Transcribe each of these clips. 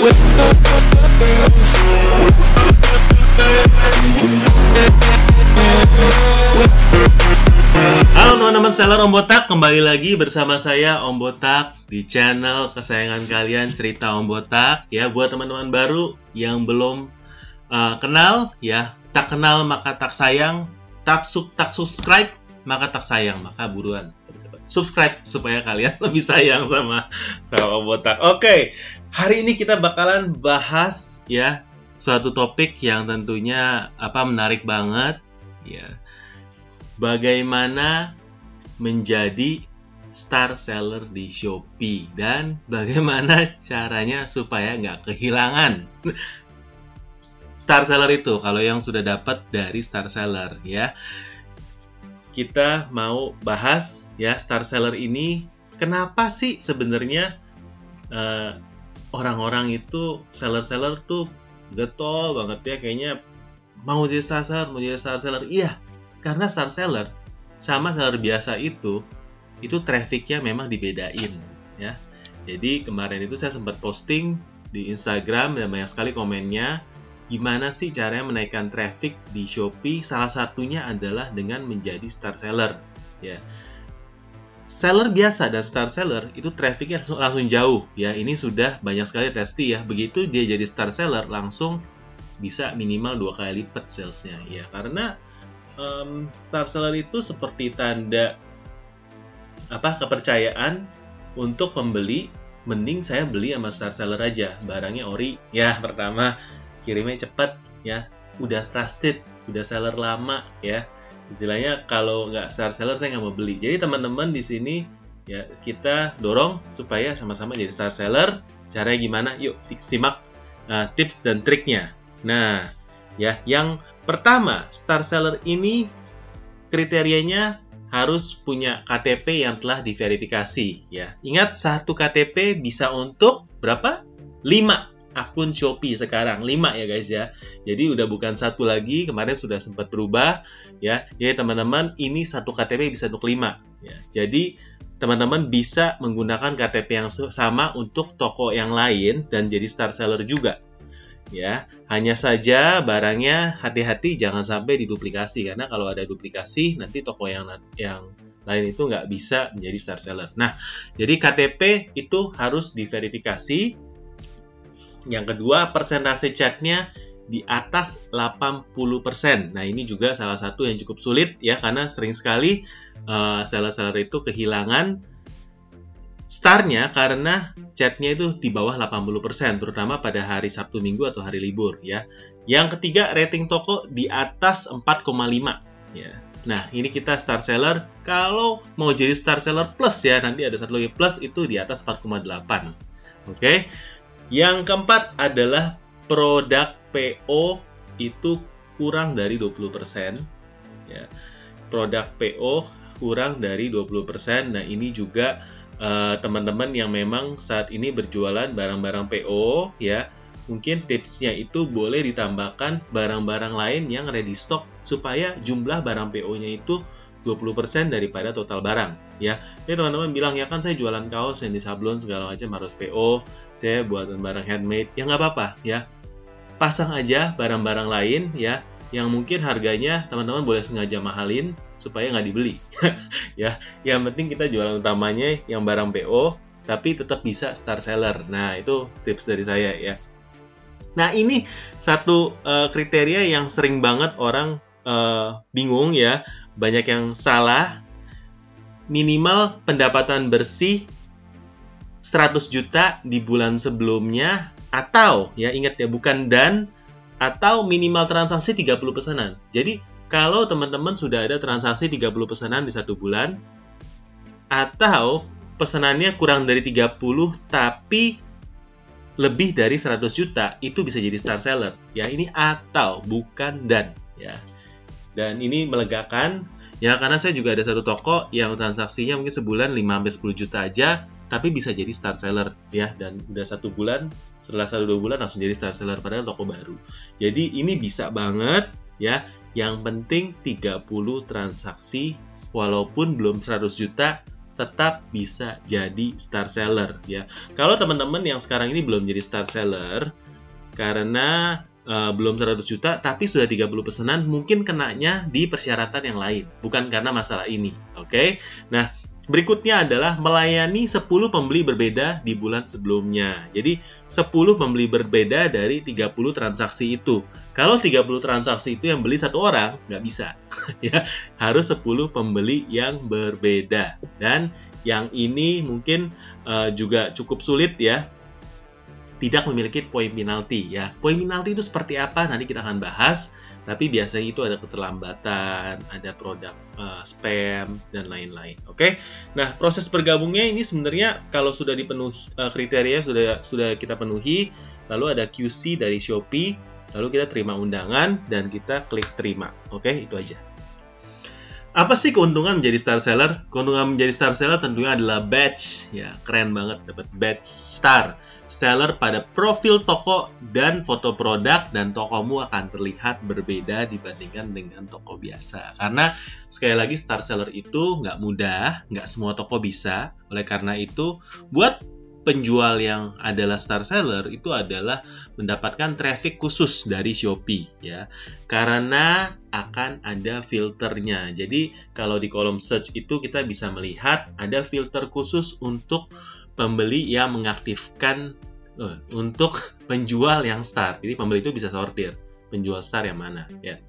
Halo teman-teman seller Om Botak, kembali lagi bersama saya Om Botak di channel kesayangan kalian Cerita Om Botak. Ya, buat teman-teman baru yang belum uh, kenal, ya tak kenal maka tak sayang, tak sub tak subscribe maka tak sayang, maka buruan subscribe supaya kalian lebih sayang sama sama Botak. Oke, hari ini kita bakalan bahas ya suatu topik yang tentunya apa menarik banget, ya. Bagaimana menjadi star seller di Shopee dan bagaimana caranya supaya nggak kehilangan. Star seller itu kalau yang sudah dapat dari star seller ya kita mau bahas ya star seller ini kenapa sih sebenarnya uh, orang-orang itu seller-seller tuh getol banget ya kayaknya mau jadi star seller mau jadi star seller. Iya karena star seller sama seller biasa itu itu trafficnya memang dibedain ya. Jadi kemarin itu saya sempat posting di Instagram dan banyak sekali komennya gimana sih caranya menaikkan traffic di Shopee? Salah satunya adalah dengan menjadi star seller ya. Seller biasa dan star seller itu trafficnya langsung, langsung jauh ya. Ini sudah banyak sekali testi ya. Begitu dia jadi star seller langsung bisa minimal dua kali lipat salesnya ya. Karena um, star seller itu seperti tanda apa kepercayaan untuk pembeli mending saya beli sama star seller aja. Barangnya ori ya pertama kirimnya cepet ya. Udah trusted udah seller lama ya. Istilahnya kalau nggak star seller saya nggak mau beli. Jadi teman-teman di sini ya kita dorong supaya sama-sama jadi star seller. Caranya gimana? Yuk simak uh, tips dan triknya. Nah ya yang pertama star seller ini kriterianya harus punya KTP yang telah diverifikasi ya. Ingat satu KTP bisa untuk berapa? 5 akun Shopee sekarang 5 ya guys ya. Jadi udah bukan satu lagi, kemarin sudah sempat berubah ya. Jadi teman-teman ini satu KTP bisa untuk 5 ya. Jadi teman-teman bisa menggunakan KTP yang sama untuk toko yang lain dan jadi star seller juga ya hanya saja barangnya hati-hati jangan sampai diduplikasi karena kalau ada duplikasi nanti toko yang yang lain itu nggak bisa menjadi star seller. Nah, jadi KTP itu harus diverifikasi. Yang kedua, persentase chatnya di atas 80%. Nah, ini juga salah satu yang cukup sulit ya karena sering sekali uh, seller-seller itu kehilangan startnya karena chatnya itu di bawah 80%, terutama pada hari Sabtu Minggu atau hari libur ya. Yang ketiga, rating toko di atas 4,5 ya. Nah, ini kita star seller. Kalau mau jadi star seller plus ya, nanti ada satu lagi plus itu di atas 4,8. Oke. Yang keempat adalah produk PO itu kurang dari 20% ya. Produk PO kurang dari 20%. Nah, ini juga eh, teman-teman yang memang saat ini berjualan barang-barang PO ya mungkin tipsnya itu boleh ditambahkan barang-barang lain yang ready stock supaya jumlah barang PO-nya itu 20% daripada total barang ya. Jadi teman-teman bilang ya kan saya jualan kaos yang di sablon segala macam harus PO, saya buat barang handmade. Ya nggak apa-apa ya. Pasang aja barang-barang lain ya yang mungkin harganya teman-teman boleh sengaja mahalin supaya nggak dibeli ya yang penting kita jualan utamanya yang barang PO tapi tetap bisa star seller nah itu tips dari saya ya nah ini satu uh, kriteria yang sering banget orang uh, bingung ya. Banyak yang salah. Minimal pendapatan bersih 100 juta di bulan sebelumnya. Atau ya ingat ya bukan dan atau minimal transaksi 30 pesanan. Jadi kalau teman-teman sudah ada transaksi 30 pesanan di satu bulan atau pesanannya kurang dari 30 tapi lebih dari 100 juta itu bisa jadi star seller. Ya ini atau bukan dan ya dan ini melegakan ya karena saya juga ada satu toko yang transaksinya mungkin sebulan 5 sampai 10 juta aja tapi bisa jadi star seller ya. Dan udah satu bulan setelah satu dua bulan langsung jadi star seller padahal toko baru. Jadi ini bisa banget ya. Yang penting 30 transaksi walaupun belum 100 juta tetap bisa jadi star seller ya. Kalau teman-teman yang sekarang ini belum jadi star seller karena uh, belum 100 juta tapi sudah 30 pesanan mungkin kenanya di persyaratan yang lain bukan karena masalah ini oke okay? nah Berikutnya adalah melayani 10 pembeli berbeda di bulan sebelumnya. Jadi 10 pembeli berbeda dari 30 transaksi itu. Kalau 30 transaksi itu yang beli satu orang, nggak bisa. ya Harus 10 pembeli yang berbeda. Dan yang ini mungkin uh, juga cukup sulit ya tidak memiliki poin penalti ya. Poin penalti itu seperti apa? Nanti kita akan bahas. Tapi biasanya itu ada keterlambatan, ada produk uh, spam dan lain-lain. Oke. Okay? Nah, proses bergabungnya ini sebenarnya kalau sudah dipenuhi uh, kriteria sudah sudah kita penuhi, lalu ada QC dari Shopee, lalu kita terima undangan dan kita klik terima. Oke, okay? itu aja. Apa sih keuntungan menjadi star seller? Keuntungan menjadi star seller tentunya adalah badge. Ya, keren banget dapat badge star seller pada profil toko dan foto produk dan tokomu akan terlihat berbeda dibandingkan dengan toko biasa. Karena sekali lagi star seller itu nggak mudah, nggak semua toko bisa. Oleh karena itu, buat penjual yang adalah star seller itu adalah mendapatkan traffic khusus dari Shopee ya. Karena akan ada filternya. Jadi kalau di kolom search itu kita bisa melihat ada filter khusus untuk pembeli yang mengaktifkan uh, untuk penjual yang star. Jadi pembeli itu bisa sortir penjual star yang mana ya.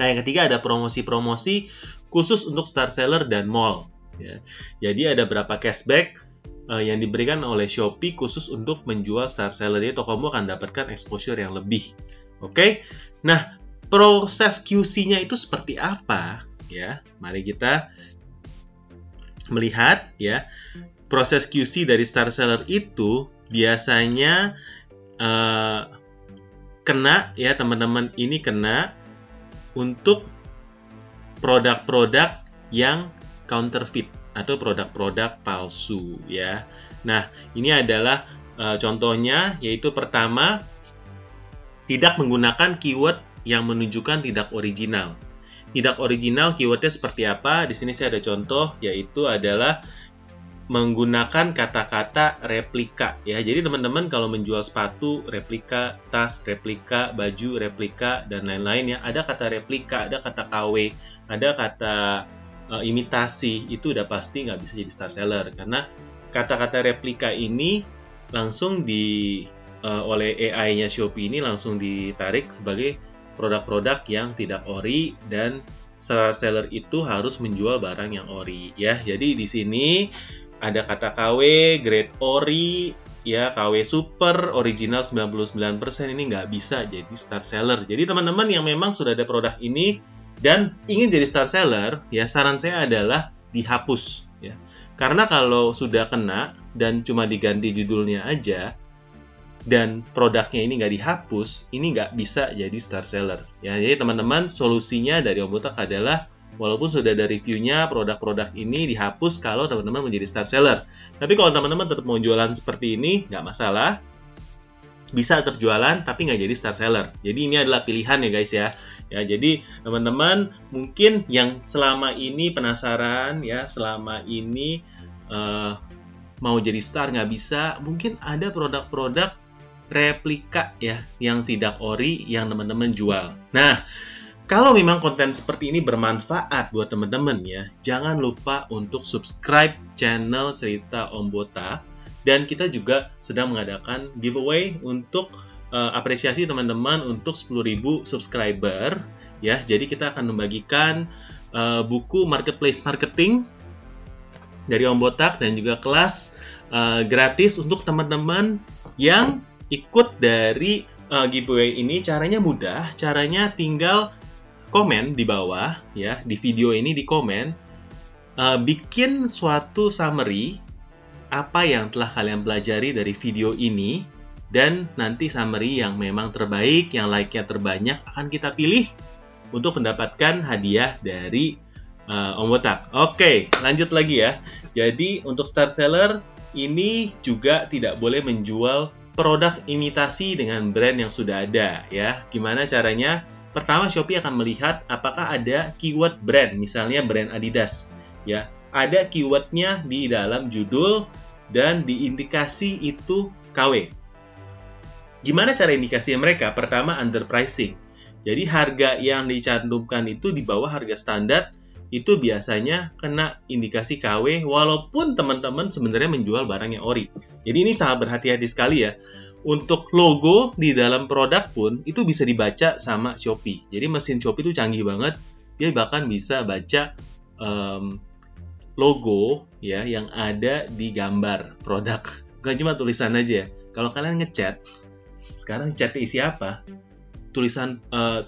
Nah yang ketiga ada promosi-promosi khusus untuk star seller dan mall ya. Jadi ada berapa cashback uh, yang diberikan oleh Shopee khusus untuk menjual star seller. Jadi tokomu akan dapatkan exposure yang lebih. Oke. Okay? Nah, proses QC-nya itu seperti apa? Ya, mari kita melihat ya. Proses QC dari star seller itu biasanya uh, kena ya teman-teman ini kena untuk produk-produk yang counterfeit atau produk-produk palsu ya. Nah, ini adalah uh, contohnya yaitu pertama tidak menggunakan keyword yang menunjukkan tidak original. Tidak original keywordnya seperti apa? Di sini saya ada contoh yaitu adalah menggunakan kata-kata replika ya. Jadi teman-teman kalau menjual sepatu replika, tas replika, baju replika dan lain-lain ya, ada kata replika, ada kata KW, ada kata uh, imitasi itu udah pasti nggak bisa jadi star seller karena kata-kata replika ini langsung di uh, oleh AI-nya Shopee ini langsung ditarik sebagai produk-produk yang tidak ori dan star seller itu harus menjual barang yang ori ya. Jadi di sini ada kata KW, grade ori, ya KW super, original 99% ini nggak bisa jadi star seller. Jadi teman-teman yang memang sudah ada produk ini dan ingin jadi star seller, ya saran saya adalah dihapus ya. Karena kalau sudah kena dan cuma diganti judulnya aja dan produknya ini nggak dihapus, ini nggak bisa jadi star seller. Ya, jadi teman-teman solusinya dari Om Botak adalah walaupun sudah ada reviewnya produk-produk ini dihapus kalau teman-teman menjadi star seller. Tapi kalau teman-teman tetap mau jualan seperti ini nggak masalah, bisa terjualan tapi nggak jadi star seller. Jadi ini adalah pilihan ya guys ya. Ya jadi teman-teman mungkin yang selama ini penasaran ya selama ini uh, mau jadi star nggak bisa, mungkin ada produk-produk replika ya yang tidak ori yang teman-teman jual. Nah kalau memang konten seperti ini bermanfaat buat teman-teman ya, jangan lupa untuk subscribe channel Cerita Om Botak dan kita juga sedang mengadakan giveaway untuk uh, apresiasi teman-teman untuk 10.000 subscriber ya. Jadi kita akan membagikan uh, buku marketplace marketing dari Om Botak dan juga kelas uh, gratis untuk teman-teman yang ikut dari uh, giveaway ini. Caranya mudah, caranya tinggal komen di bawah ya di video ini di komen uh, bikin suatu summary apa yang telah kalian pelajari dari video ini dan nanti summary yang memang terbaik, yang like-nya terbanyak akan kita pilih untuk mendapatkan hadiah dari uh, Om Botak. Oke, lanjut lagi ya. Jadi untuk star seller ini juga tidak boleh menjual produk imitasi dengan brand yang sudah ada ya. Gimana caranya? Pertama Shopee akan melihat apakah ada keyword brand, misalnya brand Adidas ya ada keywordnya di dalam judul dan di indikasi itu KW. Gimana cara indikasi mereka? Pertama, underpricing. Jadi harga yang dicantumkan itu di bawah harga standar itu biasanya kena indikasi KW walaupun teman-teman sebenarnya menjual barangnya ori. Jadi ini sangat berhati-hati sekali ya. Untuk logo di dalam produk pun itu bisa dibaca sama Shopee. Jadi mesin Shopee itu canggih banget. Dia bahkan bisa baca um, logo ya yang ada di gambar produk. Bukan cuma tulisan aja. Kalau kalian ngechat, sekarang chat isi apa? Tulisan uh,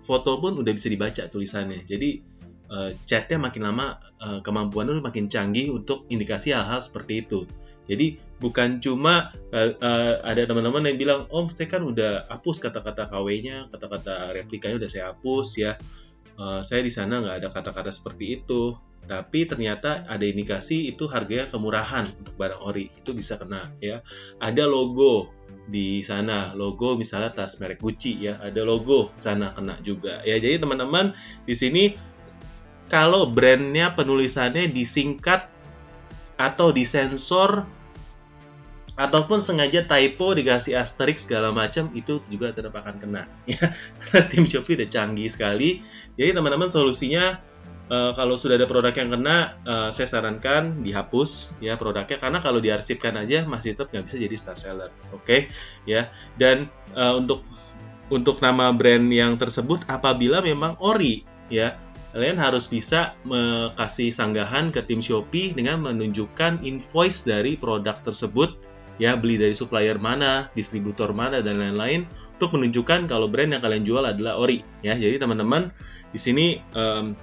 foto pun udah bisa dibaca tulisannya. Jadi uh, chatnya makin lama uh, kemampuan itu makin canggih untuk indikasi hal-hal seperti itu. Jadi bukan cuma uh, uh, ada teman-teman yang bilang, "Oh, saya kan udah hapus kata-kata KW-nya, kata-kata replikanya udah saya hapus ya. Uh, saya di sana nggak ada kata-kata seperti itu." Tapi ternyata ada indikasi itu harganya kemurahan untuk barang ori. Itu bisa kena ya. Ada logo di sana, logo misalnya tas merek Gucci ya, ada logo sana kena juga. Ya, jadi teman-teman di sini kalau brandnya penulisannya disingkat atau disensor ataupun sengaja typo dikasih asterix segala macam itu juga tetap kena ya karena tim Shopee udah canggih sekali jadi teman-teman solusinya uh, kalau sudah ada produk yang kena uh, saya sarankan dihapus ya produknya karena kalau diarsipkan aja masih tetap nggak bisa jadi star seller oke okay? ya dan uh, untuk untuk nama brand yang tersebut apabila memang ori ya kalian harus bisa kasih sanggahan ke tim Shopee dengan menunjukkan invoice dari produk tersebut ya beli dari supplier mana, distributor mana dan lain-lain untuk menunjukkan kalau brand yang kalian jual adalah ori ya. Jadi teman-teman di sini um,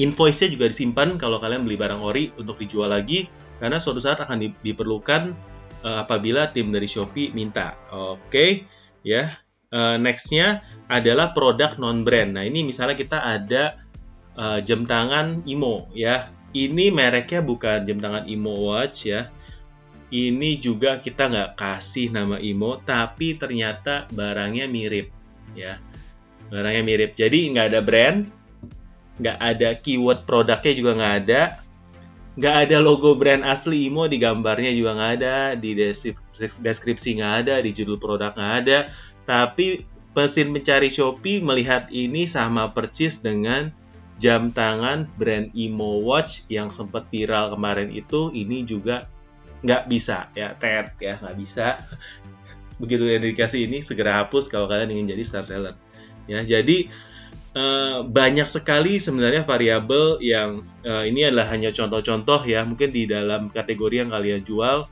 invoice-nya juga disimpan kalau kalian beli barang ori untuk dijual lagi karena suatu saat akan di, diperlukan uh, apabila tim dari Shopee minta. Oke okay, ya uh, nextnya adalah produk non brand. Nah ini misalnya kita ada uh, jam tangan Imo ya. Ini mereknya bukan jam tangan Imo Watch ya. Ini juga kita nggak kasih nama Imo, tapi ternyata barangnya mirip ya. Barangnya mirip. Jadi nggak ada brand, nggak ada keyword produknya juga nggak ada. Nggak ada logo brand asli Imo di gambarnya juga nggak ada, di deskripsi nggak ada, di judul produk nggak ada. Tapi mesin mencari Shopee melihat ini sama persis dengan jam tangan brand Imo Watch yang sempat viral kemarin itu ini juga nggak bisa. Ya tet ya nggak bisa. Begitu yang dikasih ini segera hapus kalau kalian ingin jadi star seller. Ya jadi eh, banyak sekali sebenarnya variabel yang eh, ini adalah hanya contoh-contoh ya mungkin di dalam kategori yang kalian jual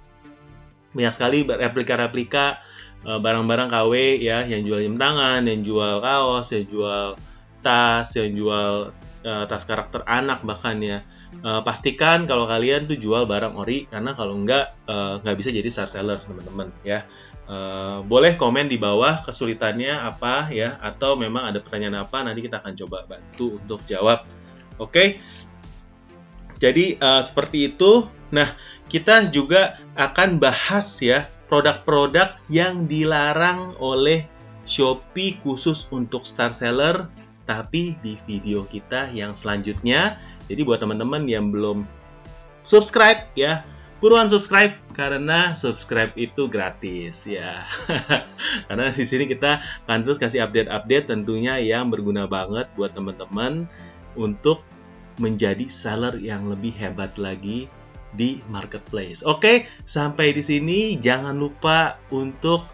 banyak sekali replika-replika Eh, barang-barang KW ya yang jual jam tangan, yang jual kaos, yang jual tas, yang jual uh, tas karakter anak bahkan ya. Uh, pastikan kalau kalian tuh jual barang ori karena kalau enggak nggak uh, bisa jadi star seller teman-teman ya. Uh, boleh komen di bawah kesulitannya apa ya atau memang ada pertanyaan apa nanti kita akan coba bantu untuk jawab. Oke. Okay? Jadi uh, seperti itu. Nah, kita juga akan bahas ya produk-produk yang dilarang oleh Shopee khusus untuk star seller tapi di video kita yang selanjutnya. Jadi buat teman-teman yang belum subscribe ya, buruan subscribe karena subscribe itu gratis ya. karena di sini kita akan terus kasih update-update tentunya yang berguna banget buat teman-teman untuk menjadi seller yang lebih hebat lagi di marketplace. Oke, sampai di sini jangan lupa untuk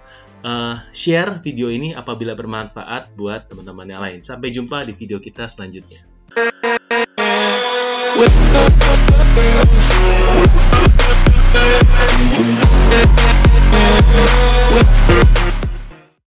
uh, share video ini apabila bermanfaat buat teman-teman yang lain. Sampai jumpa di video kita selanjutnya. with